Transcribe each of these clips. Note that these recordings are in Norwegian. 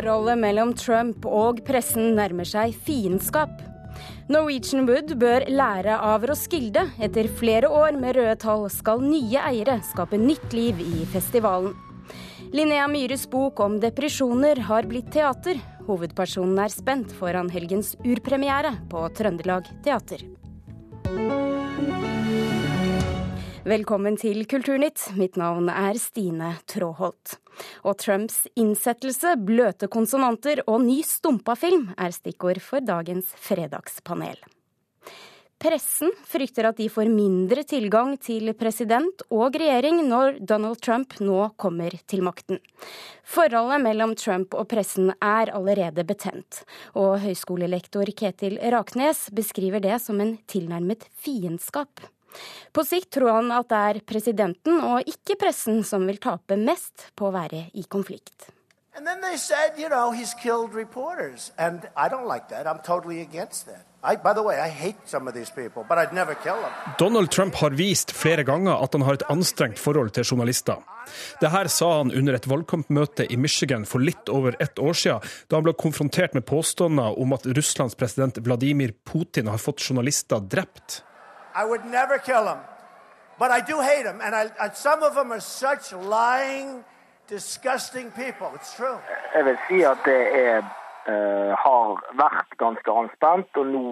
Forholdet mellom Trump og pressen nærmer seg fiendskap. Norwegian Wood bør lære av Roskilde. Etter flere år med røde tall skal nye eiere skape nytt liv i festivalen. Linnea Myhres bok om depresjoner har blitt teater. Hovedpersonen er spent foran helgens urpremiere på Trøndelag Teater. Velkommen til Kulturnytt. Mitt navn er Stine Tråholt. Og Trumps innsettelse, bløte konsonanter og ny stumpa-film er stikkord for dagens fredagspanel. Pressen frykter at de får mindre tilgang til president og regjering når Donald Trump nå kommer til makten. Forholdet mellom Trump og pressen er allerede betent, og høyskolelektor Ketil Raknes beskriver det som en tilnærmet fiendskap. På sikt tror han at det er presidenten og ikke pressen som vil tape mest på å være i konflikt. And then they said, you know, he's killed reporters. And I don't like that. I'm totally against that. I, by the way, I hate some of these people, but I'd never kill them. Donald Trump har vist flere ganger at han har et anstrengt forhold til journalister. Det her sa han under et valgkampmøte i Michigan for litt over ett år siden, da han ble konfrontert med påstander om at Russlands president Vladimir Putin har fått journalister drept. I would never kill them. But I do hate them. And I, I, some of them are such lying, disgusting people. It's true. Jeg vil si at det er, uh, har vært ganske anspent, og nå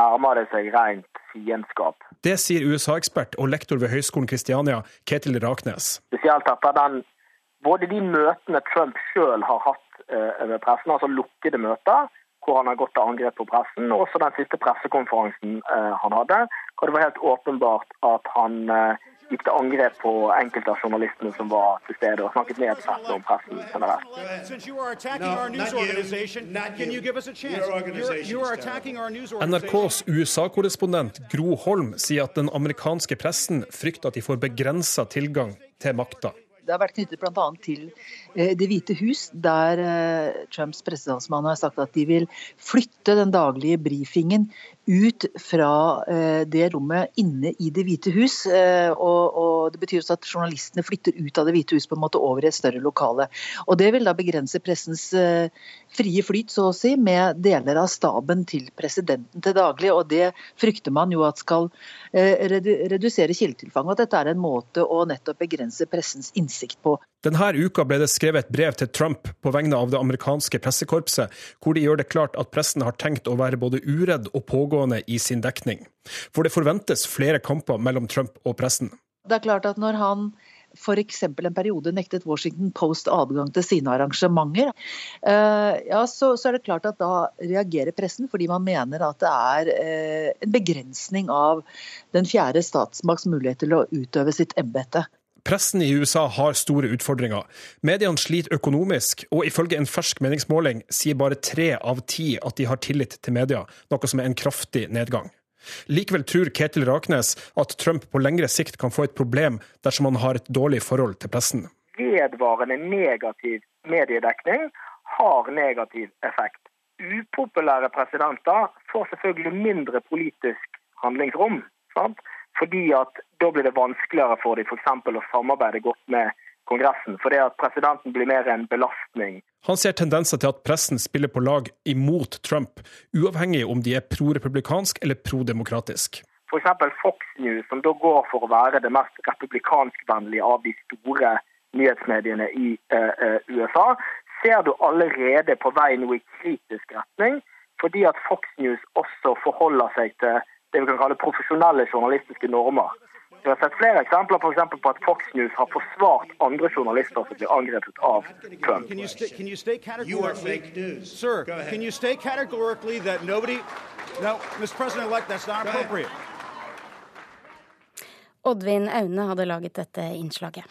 nærmer det seg rent fiendskap. Det sier USA-ekspert og lektor ved Høgskolen Kristiania, Ketil Raknes. Spesielt etter den, både de møtene Trump sjøl har hatt uh, med pressen, altså lukkede møter, hvor han har gått til angrep på pressen, og også den siste pressekonferansen uh, han hadde, hvor det var helt åpenbart at han uh, gikk til angrep på enkelte av journalistene som var til stede, og snakket nedsettende om pressen generelt. NRKs USA-korrespondent Gro Holm sier at den amerikanske pressen frykter at de får begrensa tilgang til makta. Det har vært knyttet bl.a. til eh, Det hvite hus, der eh, Trumps pressetalsmann har sagt at de vil flytte den daglige brifingen ut fra eh, det rommet inne i Det hvite hus. Og Det betyr også at journalistene flytter ut av Det hvite hus på en måte over i et større lokale. Og Det vil da begrense pressens frie flyt, så å si, med deler av staben til presidenten til daglig. og Det frykter man jo at skal redusere kildetilfanget. At dette er en måte å nettopp begrense pressens innsikt på. Denne uka ble det skrevet et brev til Trump på vegne av det amerikanske pressekorpset, hvor de gjør det klart at pressen har tenkt å være både uredd og pågående i sin dekning. For det forventes flere kamper mellom Trump og pressen. Det er klart at når han f.eks. en periode nektet Washington Post adgang til sine arrangementer, eh, ja, så, er det klart at da reagerer pressen, fordi man mener at det er eh, en begrensning av den fjerde statsmakts mulighet til å utøve sitt embete. Pressen i USA har store utfordringer. Mediene sliter økonomisk, og ifølge en fersk meningsmåling sier bare tre av ti at de har tillit til media, noe som er en kraftig nedgang. Likevel tror Ketil Raknes at Trump på lengre sikt kan få et problem dersom han har et dårlig forhold til pressen. Vedvarende negativ mediedekning har negativ effekt. Upopulære presidenter får selvfølgelig mindre politisk handlingsrom. Sant? Fordi at da blir det vanskeligere for dem f.eks. å samarbeide godt med Kongressen, fordi at presidenten blir mer en belastning. Han ser tendenser til at pressen spiller på lag imot Trump, uavhengig om de er pro-republikansk eller pro-demokratisk. F.eks. Fox News, som da går for å være det mest republikanskvennlige av de store nyhetsmediene i uh, uh, USA, ser du allerede på vei nå i kritisk retning, fordi at Fox News også forholder seg til det vi kan kalle profesjonelle journalistiske normer. Vi har sett flere eksempler for på at Fox News har forsvart andre journalister som blir angrepet av Trump. Oddvin Aune hadde laget dette innslaget.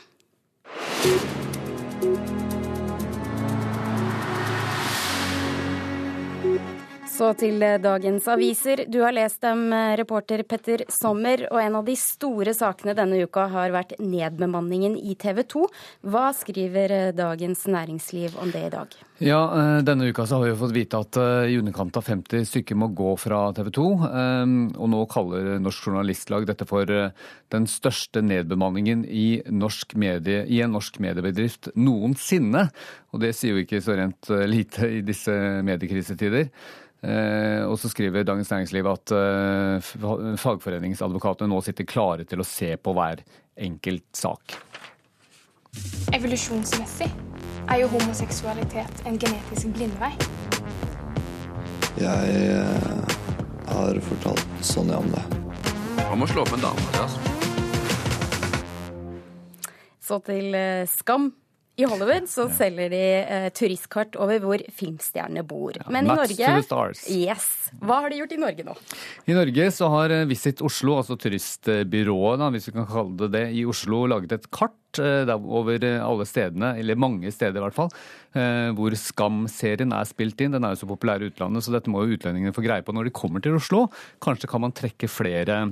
Så til eh, dagens aviser. Du har lest dem, eh, reporter Petter Sommer. Og en av de store sakene denne uka har vært nedbemanningen i TV 2. Hva skriver eh, Dagens Næringsliv om det i dag? Ja, Denne uka så har vi fått vite at i underkant av 50 stykker må gå fra TV 2. Og nå kaller Norsk Journalistlag dette for den største nedbemanningen i, medie, i en norsk mediebedrift noensinne. Og det sier jo ikke så rent lite i disse mediekrisetider. Eh, og så skriver Dagens Næringsliv at eh, fagforeningsadvokatene nå sitter klare til å se på hver enkelt sak. Evolusjonsmessig er jo homoseksualitet en genetisk blindvei. Jeg eh, har fortalt Sonja om det. Han må slå opp en dame. Altså. Så til Skam. I Hollywood så selger de eh, turistkart over hvor filmstjernene bor. Men i Norge yes. Hva har de gjort i Norge nå? I Norge så har eh, Visit Oslo, altså turistbyrået, da, hvis vi kan kalle det det, i Oslo laget et kart eh, over eh, alle stedene, eller mange steder i hvert fall, hvor Skam-serien er spilt inn. Den er jo så populær i utlandet, så dette må jo utlendingene få greie på når de kommer til Oslo. Kanskje kan man trekke flere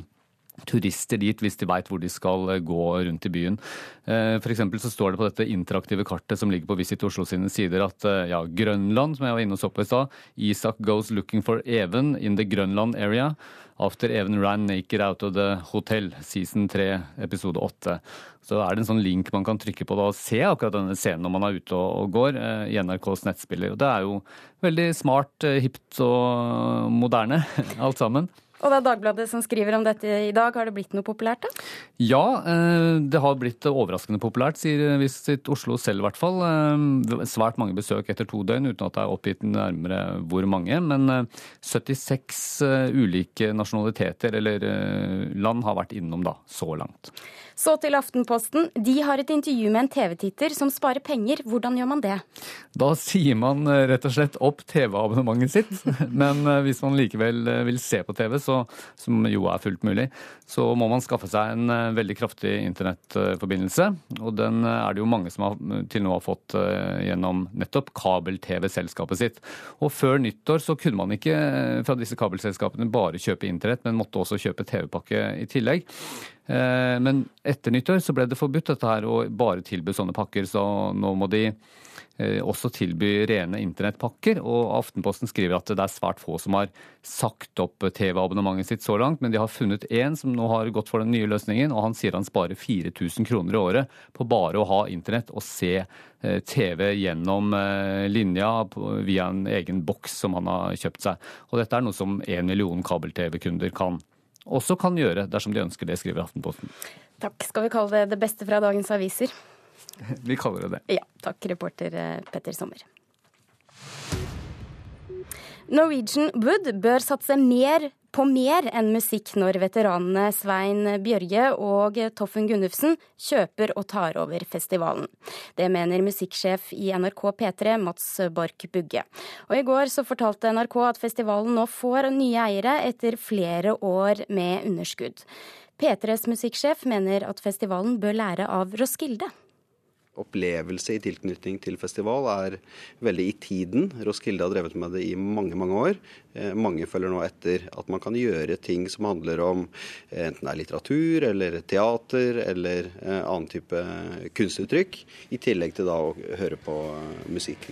turister dit hvis de veit hvor de skal eh, gå rundt i byen. For F.eks. så står det på dette interaktive kartet som ligger på Visit Oslo sine sider at eh, ja, Grønland, som jeg var inne og så på i stad, Isak goes looking for Even in the Grønland area. After Even ran naked out of the hotel, season 3, episode 8. Så er det en sånn link man kan trykke på da og se akkurat denne scenen når man er ute og, går i NRKs nettspiller. Og det er jo veldig smart, hipt og moderne alt sammen. Og det er Dagbladet som skriver om dette i dag. Har det blitt noe populært, da? Ja, eh, det har blitt overraskende populært, sier Visit Oslo selv i hvert fall. Eh, svært mange besøk etter to døgn, uten at det er oppgitt nærmere hvor mange. Men 76 eh, ulike nasjonaliteter eller land har vært innom da, så langt. Så til Aftenposten. De har et intervju med en TV-titter som sparer penger. Hvordan gjør man det? Da sier man rett og slett opp TV-abonnementet sitt. Men hvis man likevel vil se på TV, så, som jo er fullt mulig, så må man skaffe seg en eh, veldig kraftig internettforbindelse. Og den eh, er det jo mange som har, til nå har fått eh, gjennom nettopp kabel-TV-selskapet sitt. Og før nyttår så kunne man ikke fra disse kabelselskapene bare kjøpe internett, men måtte også kjøpe TV-pakke i tillegg. Men etter nyttår så ble det forbudt dette her å bare tilby sånne pakker, så nå må de også tilby rene internettpakker. Og Aftenposten skriver at det er svært få som har sagt opp TV-abonnementet sitt så langt, men de har funnet én som nå har gått for den nye løsningen, og han sier han sparer 4000 kroner i året på bare å ha internett og se eh, TV gjennom eh, linja via en egen boks som han har kjøpt seg. Og dette er noe som én million kabel-TV-kunder kan også kan gjøre dersom de ønsker det, skriver Aftenposten. Takk. Skal vi kalle det det beste fra dagens aviser? Vi kaller det det. Ja. Takk, reporter eh, Petter Sommer. Norwegian Wood bør satse mer på mer enn musikk når veteranene Svein Bjørge og Toffen Gunnufsen kjøper og tar over festivalen. Det mener musikksjef i NRK P3, Mats Borch Bugge. Og I går så fortalte NRK at festivalen nå får nye eiere etter flere år med underskudd. P3s musikksjef mener at festivalen bør lære av Roskilde opplevelse i tilknytning til festival er veldig i tiden. Roskilde har drevet med det i mange mange år. Eh, mange følger nå etter at man kan gjøre ting som handler om eh, enten det er litteratur eller teater eller eh, annen type kunstuttrykk, i tillegg til da å høre på musikk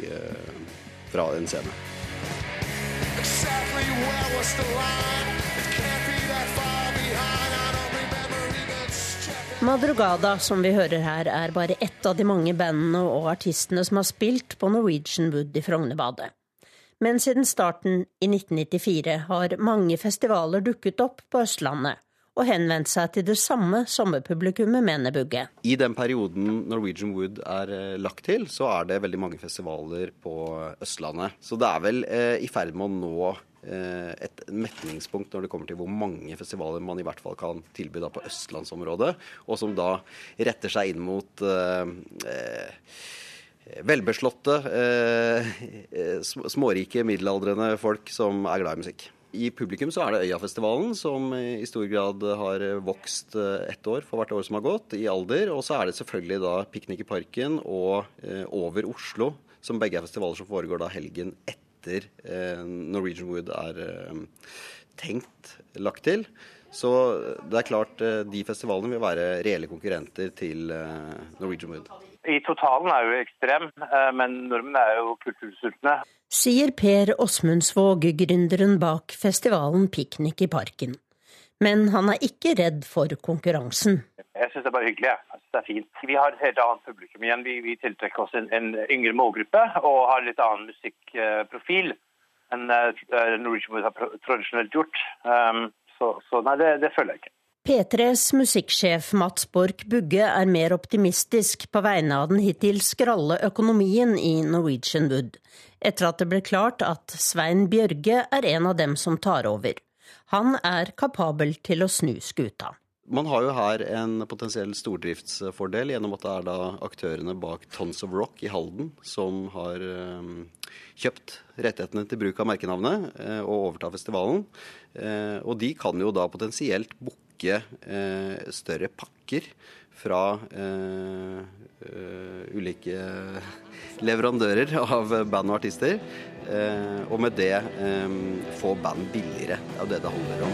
fra en scene. Exactly where was the line? Madrugada, som vi hører her, er bare ett av de mange bandene og artistene som har spilt på Norwegian Wood i Frognerbadet. Men siden starten i 1994 har mange festivaler dukket opp på Østlandet og henvendt seg til det samme sommerpublikummet, mener Bugge. I den perioden Norwegian Wood er eh, lagt til, så er det veldig mange festivaler på Østlandet. Så det er vel eh, i ferd med å nå et metningspunkt når det kommer til hvor mange festivaler man i hvert fall kan tilby da på østlandsområdet, og som da retter seg inn mot eh, eh velbeslåtte, eh, smårike, middelaldrende folk som er glad i musikk. I publikum så er det Øyafestivalen, som i stor grad har vokst ett år for hvert år som har gått, i alder. Og så er det selvfølgelig da Piknik i parken og eh, Over Oslo, som begge er festivaler som foregår da helgen etter etter Norwegian Wood er tenkt lagt til. Så det er klart de festivalene vil være reelle konkurrenter til Norwegian Wood. I totalen er jo ekstrem, men nordmenn er jo kultursultne. Sier Per Åsmundsvåg, gründeren bak festivalen Piknik i parken. Men han er ikke redd for konkurransen. Jeg syns det er bare hyggelig. Jeg synes det er fint. Vi har et helt annet publikum igjen. Vi, vi tiltrekker oss en, en, yngre målgruppe og har litt annen musikkprofil enn uh, Norwegian Wood har tradisjonelt gjort. Um, så, så, nei, det, det føler jeg ikke. P3s musikksjef Mats Borch Bugge er mer optimistisk på vegne av den hittil skralle økonomien i Norwegian Wood, etter at det ble klart at Svein Bjørge er en av dem som tar over. Han er kapabel til å snu skuta. Man har jo her en potensiell stordriftsfordel gjennom at det er da aktørene bak Tons of Rock i Halden som har um, kjøpt rettighetene til bruk av merkenavnet uh, og overtar festivalen. Uh, og de kan jo da potensielt booke uh, større pakker fra ulike leverandører av band og artister. og med det få band billigere. Det er jo det det handler om.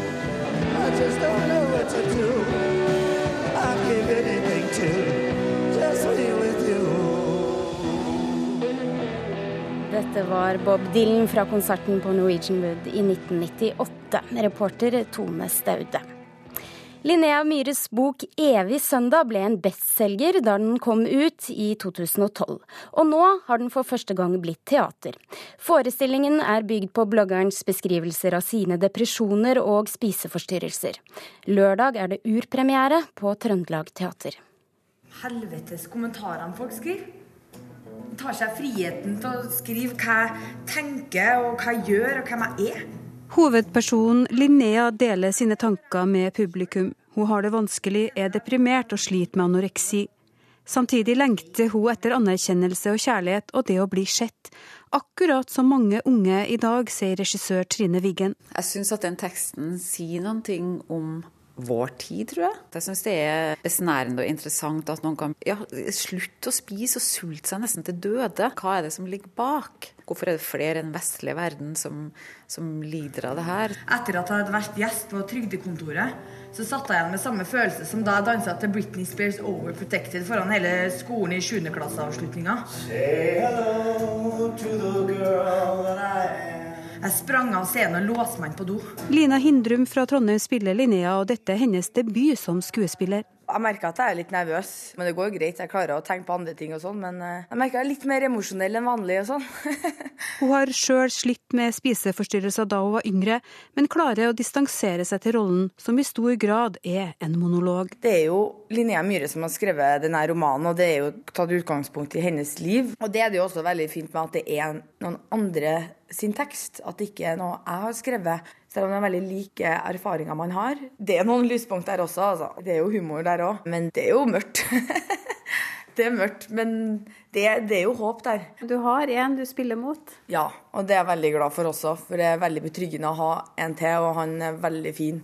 Dette var Bob Dylan fra konserten på Norwegian Wood i 1998. Reporter Tone Staude. Linnea Myhres bok 'Evig søndag' ble en bestselger da den kom ut i 2012. Og nå har den for første gang blitt teater. Forestillingen er bygd på bloggerens beskrivelser av sine depresjoner og spiseforstyrrelser. Lørdag er det urpremiere på Trøndelag Teater. Helvetes kommentarene folk skriver. De tar seg friheten til å skrive hva jeg tenker, og hva jeg gjør, og hvem jeg er. Hovedpersonen Linnea deler sine tanker med publikum. Hun har det vanskelig, er deprimert og sliter med anoreksi. Samtidig lengter hun etter anerkjennelse og kjærlighet og det å bli sett. Akkurat som mange unge i dag, sier regissør Trine Wiggen. Jeg syns at den teksten sier noe om vår tid, tror jeg. Jeg syns det er besnærende og interessant at noen kan ja, slutte å spise og sulte seg nesten til døde. Hva er det som ligger bak? Hvorfor er det flere enn vestlige verden som, som lider av det her? Etter at jeg hadde vært gjest på Trygdekontoret, så satt jeg igjen med samme følelse som da jeg dansa til Britney Spears Overprotected foran hele skolen i 7. klasseavslutninga. Say hello to the girl that I am. Jeg sprang av scenen og låste meg inn på do. Lina Hindrum fra Trondheim spiller Linnea, og dette er hennes debut som skuespiller. Jeg merker at jeg er litt nervøs, men det går greit. Jeg klarer å tenke på andre ting og sånn, men eh, jeg merker jeg er litt mer emosjonell enn vanlig og sånn. hun har sjøl slitt med spiseforstyrrelser da hun var yngre, men klarer å distansere seg til rollen, som i stor grad er en monolog. Det er jo Linnea Myhre som har skrevet denne romanen, og det er jo tatt utgangspunkt i hennes liv. Og det er det jo også veldig fint med at det er noen andre sin tekst, at det ikke er noe jeg har skrevet. Selv om det er veldig like erfaringer man har. Det er noen lyspunkt der også, altså. Det er jo humor der òg. Men det er jo mørkt. det er mørkt, men det, det, er jo håp der. Du har en du spiller mot? Ja, og det er jeg veldig glad for også. For det er veldig betryggende å ha en til, og han er veldig fin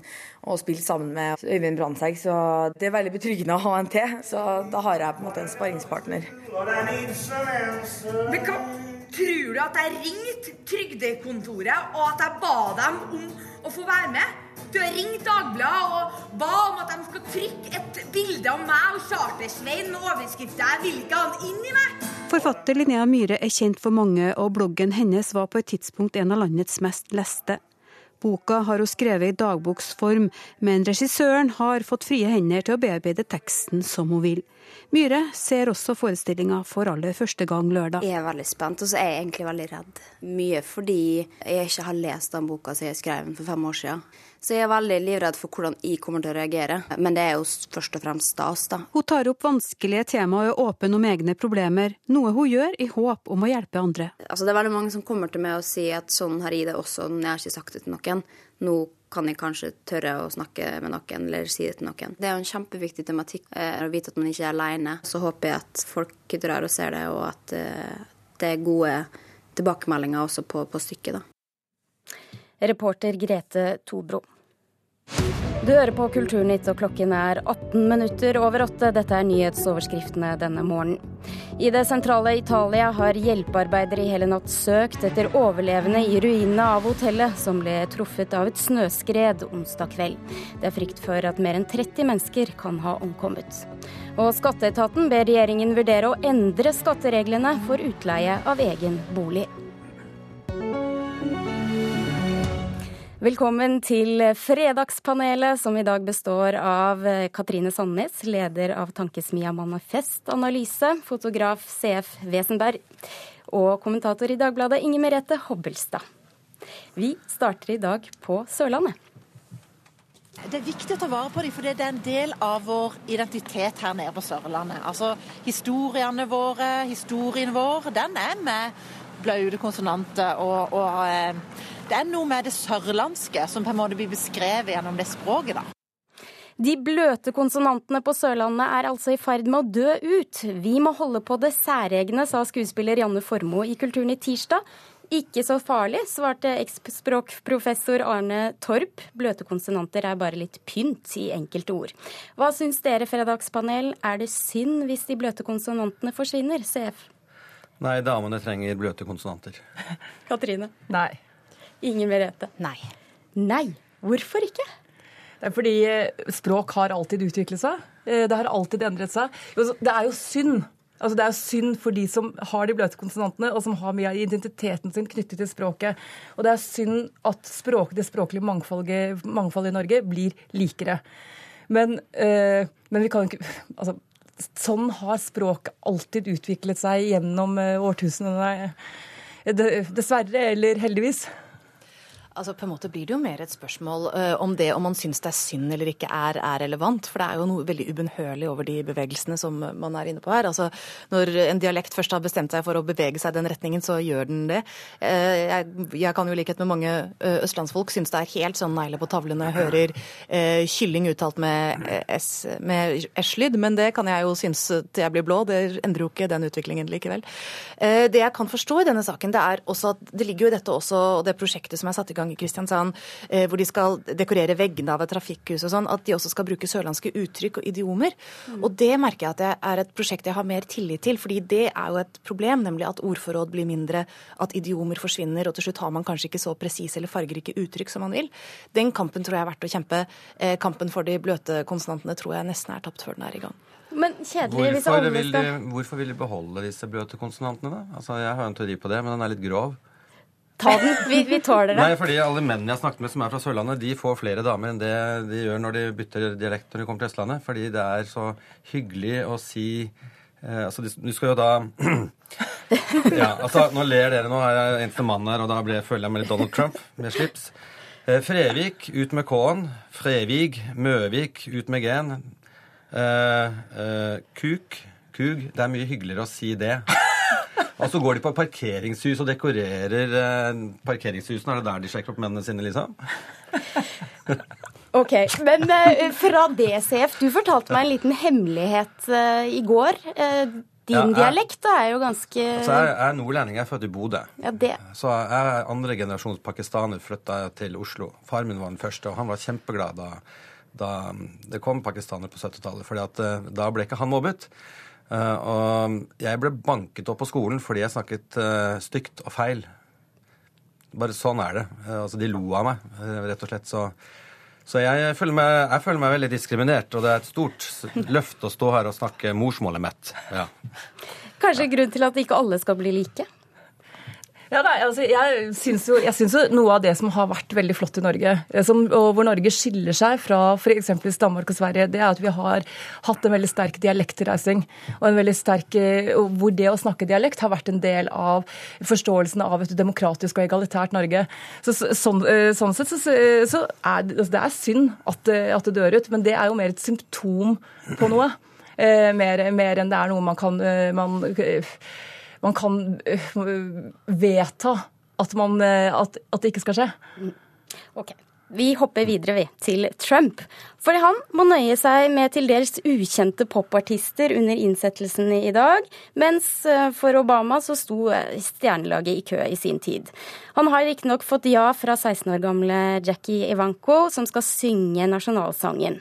å spille sammen med Øyvind Brandtzæg. Så det er veldig betryggende å ha en til. Så da har jeg på en måte en sparringspartner. Tror du at jeg ringte Trygdekontoret og at jeg ba dem om å få være med? Du har ringt Dagbladet og ba om at de skal trykke et bilde av meg og Chartersveien med overskrifta 'Jeg vil ikke ha han inn i meg'. Forfatter Linnea Myhre er kjent for mange, og bloggen hennes var på et tidspunkt en av landets mest leste. Boka har hun skrevet i dagboksform, men regissøren har fått frie hender til å bearbeide teksten som hun vil. Myhre ser også forestillinga for aller første gang lørdag. Jeg er veldig spent, og så er jeg egentlig veldig redd. Mye fordi jeg ikke har lest den boka som jeg skrev for fem år siden. Så jeg er veldig livredd for hvordan jeg kommer til å reagere. Men det er jo først og fremst stas, da. Hun tar opp vanskelige tema og er åpen om egne problemer, noe hun gjør i håp om å hjelpe andre. Altså, det er veldig mange som kommer til meg og sier at sånn har jeg det også, men jeg har ikke sagt det til noen. Nå kan jeg kanskje tørre å snakke med noen eller si det til noen. Det er jo en kjempeviktig tematikk eh, å vite at man ikke er alene. Så håper jeg at folk drar og ser det, og at eh, det er gode tilbakemeldinger også på, på stykket, da. Reporter Grete Tobro. Du hører på Kulturnytt, og klokken er 18 minutter over åtte. Dette er nyhetsoverskriftene denne morgenen. I det sentrale Italia har hjelpearbeidere i hele natt søkt etter overlevende i ruinene av hotellet, som ble truffet av et snøskred onsdag kveld. Det er frykt for at mer enn 30 mennesker kan ha omkommet. Og Skatteetaten ber regjeringen vurdere å endre skattereglene for utleie av egen bolig. Velkommen til Fredagspanelet, som i dag består av Katrine Sandnes, leder av tankesmia Manifest Analyse, fotograf CF Wesenberg og kommentator i Dagbladet Inger Merete Hobbelstad. Vi starter i dag på Sørlandet. Det er viktig å ta vare på dem, for det er en del av vår identitet her nede på Sørlandet. Altså Historiene våre, historien vår, den er med blaute konsonanter. Og, og eh, det er noe med det sørlandske som på en måte blir beskrevet gjennom det språket. da. De bløte konsonantene på Sørlandet er altså i ferd med å dø ut. Vi må holde på det særegne, sa skuespiller Janne Formoe i Kulturen i tirsdag. Ikke så farlig, svarte eksspråkprofessor Arne Torp. Bløte konsonanter er bare litt pynt i enkelte ord. Hva syns dere, Fredagspanel? Er det synd hvis de bløte konsonantene forsvinner? CF? Nei, damene trenger bløte konsonanter. Katrine? Nei. Ingen Merete? Nei. Nei. Hvorfor ikke? Det er fordi eh, språk har alltid utviklet seg. Eh, det har alltid endret seg. Det er jo synd. Altså, det er jo synd for de som har de bløte konsonantene, og som har mye av identiteten sin knyttet til språket. Og det er synd at språk, det språklige mangfoldet, mangfoldet, i Norge blir likere. Men, øh, men vi kan ikke Altså, sånn har språk alltid utviklet seg gjennom årtusenene. Dessverre, eller heldigvis. Altså, på en måte blir det jo mer et spørsmål uh, om det om man syns det er synd eller ikke er, er relevant. For det er jo noe veldig ubønnhørlig over de bevegelsene som man er inne på her. Altså, Når en dialekt først har bestemt seg for å bevege seg i den retningen, så gjør den det. Uh, jeg, jeg, kan jo i likhet med mange uh, østlandsfolk synes det er helt sånn negler på tavlen når jeg hører kylling uttalt med S-lyd, men det kan jeg jo synes til jeg blir blå. Det endrer jo ikke den utviklingen likevel. det jeg kan forstå i denne saken, det er også at det ligger jo i dette også, og det prosjektet som er satt i gang gang i Kristiansand, eh, hvor de skal dekorere veggene av et trafikkhus og sånn, at de også skal bruke sørlandske uttrykk og idiomer. Mm. Og det merker jeg at det er et prosjekt jeg har mer tillit til, fordi det er jo et problem, nemlig at ordforråd blir mindre, at idiomer forsvinner, og til slutt har man kanskje ikke så presise eller fargerike uttrykk som man vil. Den kampen tror jeg er verdt å kjempe. Eh, kampen for de bløte konsonantene tror jeg nesten er tapt før den er i gang. Men kjedelig hvis alle vil de, Hvorfor vil de beholde disse bløte konsonantene, da? Altså, Jeg har en teori på det, men den er litt grov. Ta den. Vi, vi tåler det. Nei, fordi alle mennene jeg har snakket med som er fra Sørlandet, de får flere damer enn det de gjør når de bytter dialekt når de kommer til Østlandet. Fordi det er så hyggelig å si eh, Altså, du skal jo da Ja, altså, nå ler dere. Nå er jeg eneste mann her, og da ble, føler jeg meg litt Donald Trump med slips. Eh, Frevik, ut med K-en. Frevig. Møvik, ut med G-en. Eh, eh, kuk. Kug. Det er mye hyggeligere å si det. Og så går de på parkeringshus og dekorerer eh, parkeringshusene. Er det der de sjekker opp mennene sine, liksom? Ok, Men uh, fra DCF, du fortalte meg en liten hemmelighet uh, i går. Din ja, jeg, dialekt er jo ganske altså Jeg er nordlending, jeg er født i Bodø. Ja, det. Så jeg er andre generasjons pakistaner, flytta til Oslo. Far min var den første, og han var kjempeglad da, da det kom pakistanere på 70-tallet. For da ble ikke han mobbet. Uh, og jeg ble banket opp på skolen fordi jeg snakket uh, stygt og feil. Bare sånn er det. Uh, altså, de lo av meg, rett og slett. Så, så jeg, føler meg, jeg, føler meg, veldig diskriminert, og det er et stort løft å stå her og snakke morsmålet mitt. Ja. Kanskje grunn til at ikke alle skal bli like? Ja, nei, altså, jeg syns jo, jo, noe av det som har vært veldig flott i Norge, eh, som, og hvor Norge skiller seg fra f.eks. Danmark og Sverige, det er at vi har hatt en veldig sterk dialektreising. Og en veldig sterk, eh, hvor det å snakke dialekt har vært en del av forståelsen av et demokratisk og egalitært Norge. Så, sånn, eh, sånn, sett så, så er altså, det er synd at, at, det dør ut, men det er jo mer et symptom på noe. mer, mer enn det er noe man kan man, man kan øh, vedta at, man, øh, at, at, det ikke skal skje. Ok. Vi hopper videre vi, til Trump. For han må nøye seg med til dels ukjente popartister under innsettelsen i dag, mens eh, for Obama så sto eh, stjernelaget i kø i sin tid. Han har riktignok fått ja fra 16 år gamle Jackie Ivanko, som skal synge nasjonalsangen.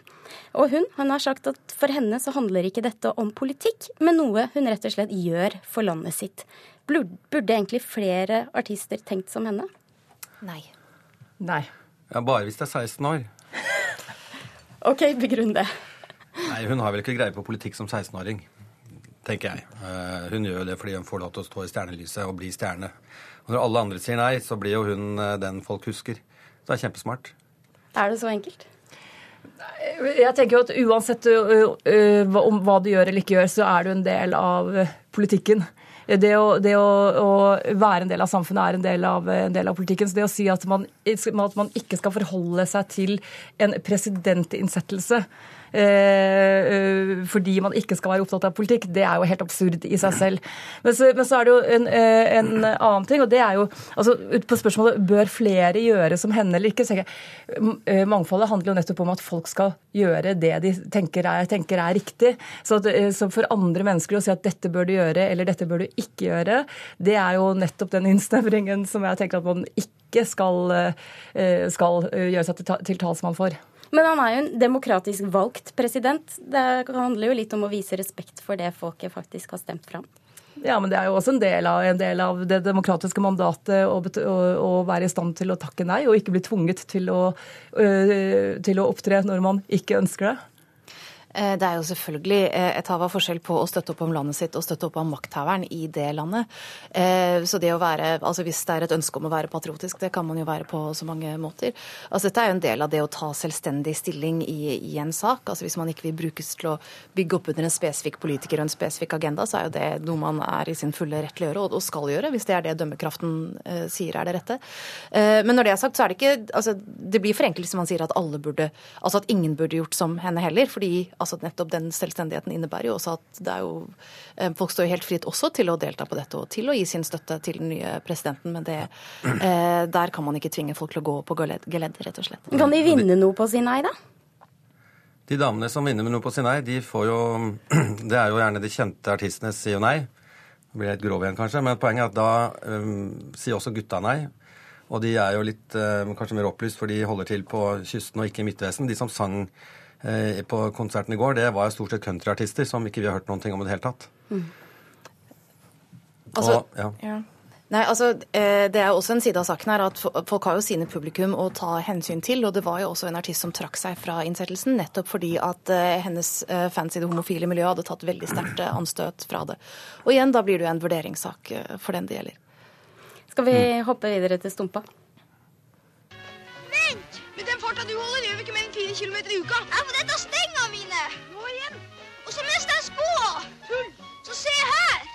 Og hun, hun har sagt at for henne så handler ikke dette om politikk, men noe hun rett og slett gjør for landet sitt. Burde egentlig flere artister tenkt som henne? Nei. Nei. Ja, Bare hvis det er 16 år. OK, begrunn det. Nei, Hun har vel ikke greie på politikk som 16-åring, tenker jeg. Uh, hun gjør jo det fordi hun får lov til å stå i stjernelyset og bli stjerne. Og når alle andre sier nei, så blir jo hun uh, den folk husker. Så det er kjempesmart. Er det så enkelt? Jeg tenker jo at uansett om hva du gjør eller ikke gjør, så er du en del av politikken det, å, det å, å, være en del av samfunnet er en del av, en del av, politikken. Så det å si at man, at man ikke skal forholde seg til en presidentinnsettelse Eh, eh, fordi man ikke skal være opptatt av politikk, det er jo helt absurd i seg selv. Men så, men så er det jo en, eh, en, annen ting, og det er jo altså På spørsmålet bør flere gjøre som henne eller ikke, så jeg, mangfoldet handler jo nettopp om at folk skal gjøre det de tenker er, tenker er riktig. Så, at, så, for andre mennesker å si at dette bør du gjøre eller dette bør du ikke gjøre, det er jo nettopp den innsnevringen som jeg tenker at man ikke skal, skal gjøre seg til talsmann for. Men han er jo en demokratisk valgt president. Det handler jo litt om å vise respekt for det folket faktisk har stemt fram. Ja, men det er jo også en del av, en del av det demokratiske mandatet å, å, å, være i stand til å takke nei, og ikke bli tvunget til å, øh, til å opptre når man ikke ønsker det. Eh, det er jo selvfølgelig eh, et hav av forskjell på å støtte opp om landet sitt og støtte opp om makthaveren i det landet. Eh, så det å være, altså Hvis det er et ønske om å være patriotisk, det kan man jo være på så mange måter. Altså Dette er jo en del av det å ta selvstendig stilling i, i en sak. Altså Hvis man ikke vil brukes til å bygge opp under en spesifikk politiker og en spesifikk agenda, så er jo det noe man er i sin fulle rett til å gjøre, og, skal gjøre, hvis det er det dømmekraften sier er det rette. Men når det er sagt, så er det ikke altså Det blir for enkelt hvis man sier at alle burde, altså at ingen burde gjort som henne heller. fordi altså nettopp den selvstendigheten innebærer jo også at det er jo eh, Folk står jo helt fritt også til å delta på dette og til å gi sin støtte til den nye presidenten, men det, eh, der kan man ikke tvinge folk til å gå på geleddet, rett og slett. Kan de vinne noe på å si nei, da? De damene som vinner med noe på å si nei, de får jo Det er jo gjerne de kjente artistene sier jo nei. Det blir litt grov igjen, kanskje, men poenget er at da um, sier også gutta nei. Og de er jo litt um, kanskje mer opplyst, for de holder til på kysten og ikke i Midtvesten. De som sang på konserten i går, det var stort sett countryartister som ikke vi har hørt noen ting om i det hele tatt. Mm. Altså, og, ja. ja. Nei, altså, eh, Det er også en side av saken her at folk har jo sine publikum å ta hensyn til. og Det var jo også en artist som trakk seg fra innsettelsen, nettopp fordi at eh, hennes fans i det homofile miljøet hadde tatt veldig sterkt anstøt fra det. Og igjen, da blir det jo en vurderingssak for den det gjelder. Skal vi mm. hoppe videre til Stumpa? Vent! Med den farta du holder, gjør vi ikke mer enn 4 km i uka. Ja, for dette er stenga mine. Nå igjen. Og så mister jeg skoa. Tull. Så se her.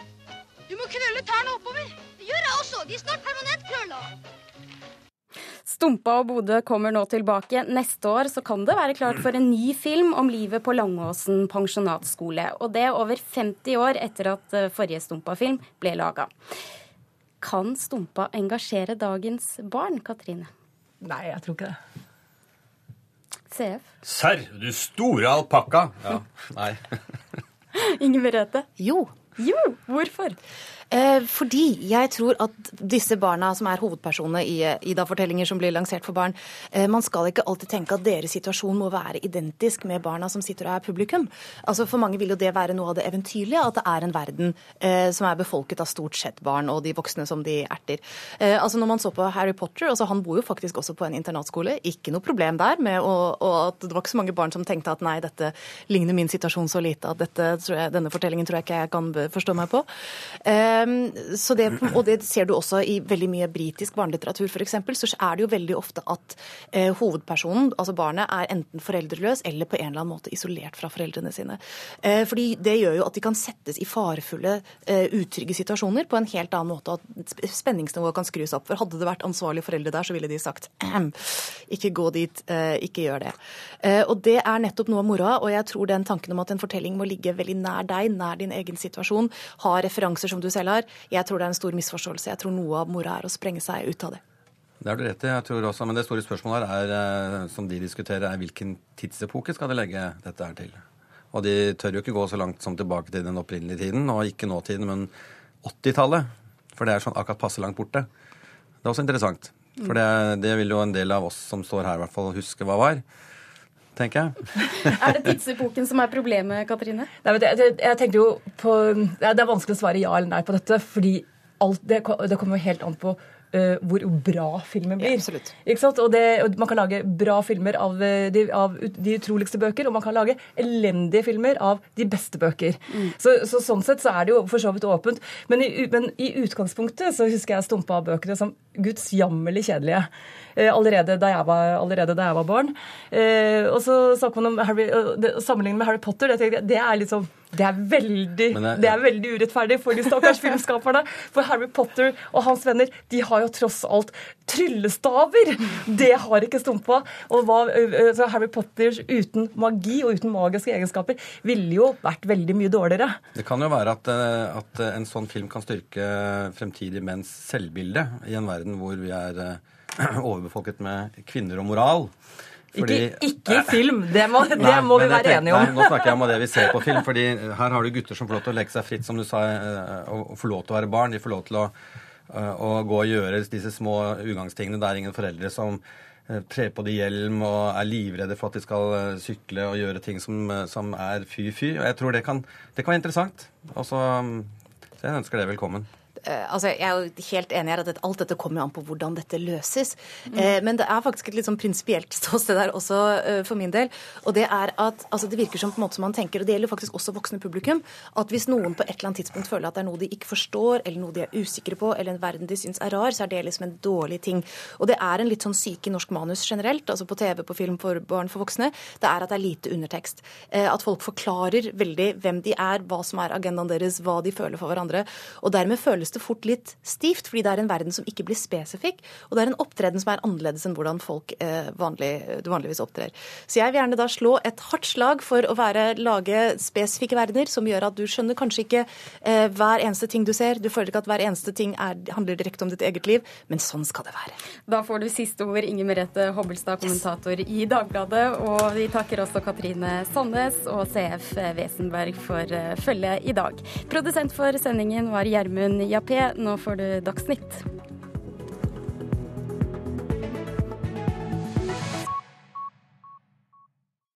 Du må krølle tærne oppover. Det gjør jeg også. De er snart permanentkrølla. Stumpa og Bodø kommer nå tilbake. Neste år så kan det være klart for en ny film om livet på Langåsen pensjonatskole. Og det over 50 år etter at eh, forrige Stumpa-film ble laga. Kan Stumpa engasjere dagens barn, Katrine? Nei, jeg tror ikke det. CF. Serr, du store alpakka. Ja, nei. Inger Merete? Jo. Jo, hvorfor? Eh, fordi jeg tror at disse barna som er hovedpersonene i eh, Ida-fortellinger som blir lansert for barn, eh, man skal ikke alltid tenke at deres situasjon må være identisk med barna som sitter og er publikum. Altså For mange vil jo det være noe av det eventyrlige, at det er en verden som er befolket av stort sett barn og de voksne som de erter. Altså Når man så på Harry Potter, altså han bor jo faktisk også på en internatskole, ikke noe problem der med å, og at det var ikke så mange barn som tenkte at nei, dette ligner min situasjon så lite at dette, jeg, denne fortellingen tror jeg ikke jeg kan forstå meg på. Ehm, det, og det ser du også i veldig mye britisk barnelitteratur f.eks. Så er det jo veldig ofte at eh, hovedpersonen, altså barnet, er enten foreldreløs eller på en eller annen måte isolert fra foreldrene sine. Eh, fordi det gjør jo at de kan settes i farefulle, eh, utrygge situasjoner på en helt annen måte, at spenningsnivået kan skrus opp. For hadde det vært ansvarlige foreldre der, så ville de sagt ikke gå dit, ikke gjør det. Og det er nettopp noe av moroa, og jeg tror den tanken om at en fortelling må ligge veldig nær deg, nær din egen situasjon, ha referanser som du selv har, jeg tror det er en stor misforståelse. Jeg tror noe av mora er å sprenge seg ut av det. Det har du rett i. jeg tror også, Men det store spørsmålet her er, eh, som de diskuterer, er hvilken tidsepoke skal de legge dette her til. Og de tør jo ikke gå så langt som tilbake til den opprinnelige tiden, og ikke nåtiden, men 80-tallet. For det er sånn akkurat passe langt borte. Det er også interessant. For det, det vil jo en del av oss som står her, i hvert fall huske hva var. Tenker jeg. Er det tidsepoken som er problemet, Katrine? Nei, men det, det, jeg tenker jo på, ja, det er vanskelig å svare ja eller nei på dette, fordi alt, det, det kommer jo helt an på Uh, hvor bra filmen blir. Ikke sant? Og, det, og Man kan lage bra filmer av de, av de utroligste bøker, og man kan lage elendige filmer av de beste bøker. Så, så Sånn sett så er det jo for så vidt åpent. Men i, men i utgangspunktet så husker jeg stumpa av bøkene som gudsjammerlig kjedelige. Eh, allerede, da jeg var, allerede da jeg var barn. Eh, og så snakker man om Harry, eh, sammenlignet med Harry Potter. Det, jeg, det er liksom det er, veldig, jeg, det- er veldig urettferdig for de stakkars filmskaperne. For Harry Potter og hans venner de har jo tross alt tryllestaver! Det har ikke Stumpa. Og hva, Harry Potter uten magi og uten magiske egenskaper ville jo vært veldig mye dårligere. Det kan jo være at, at en sånn film kan styrke fremtidige menns selvbilde i en verden hvor vi er overbefolket med kvinner og moral. Ikke, ikke i film, det må, det Nei, må vi være tenker- enige om. Nei, nå snakker jeg om det vi ser på film. fordi her har du gutter som får lov til å leke seg fritt, som du sa, eh, og får lov til å være barn. De får lov til å, eh, å gå og gjøre disse små ugangstingene. Det er ingen foreldre som eh, trer på de hjelm og er livredde for at de skal eh, sykle og gjøre ting som, eh, som er fy-fy. Og jeg tror det kan, det kan være interessant. Og så mm, så jeg ønsker det velkommen. Eh, altså, jeg er jo helt enig i at alt dette kommer an på hvordan dette løses. Mm. men det er faktisk et litt sånn prinsipielt ståsted der også eh, for min del. Og det er at altså, det virker som på en måte som man tenker, og det gjelder faktisk også voksne publikum, at hvis noen på et eller annet tidspunkt føler at det er noe de ikke forstår, eller noe de er usikre på, eller en verden de syns er rar, så er det liksom en dårlig ting. Og det er en litt sånn syke i norsk manus generelt, altså på TV, på film, for barn, for voksne, det er at det er lite undertekst. Eh, at folk forklarer veldig hvem de er, hva som er agendaen deres, hva de føler for hverandre. Og dermed føles det fort litt stivt, fordi det er en verden som ikke blir spesifikk, og det er en opptreden som er annerledes enn hvordan folk eh, vanlig, vanligvis opptrer. Så jeg vil gjerne da slå et hardt slag for å være, lage spesifikke verdener som gjør at du skjønner kanskje ikke eh, hver eneste ting du ser, du føler ikke at hver eneste ting er, handler direkte om ditt eget liv, men sånn skal det være. Da får du siste ord, Inger Merete Hobbelstad, kommentator i Dagbladet. Og vi takker også Katrine Sandnes og CF Wesenberg for eh, følget i dag. Produsent for sendingen var Gjermund Jappé. Nå får du Dagsnytt.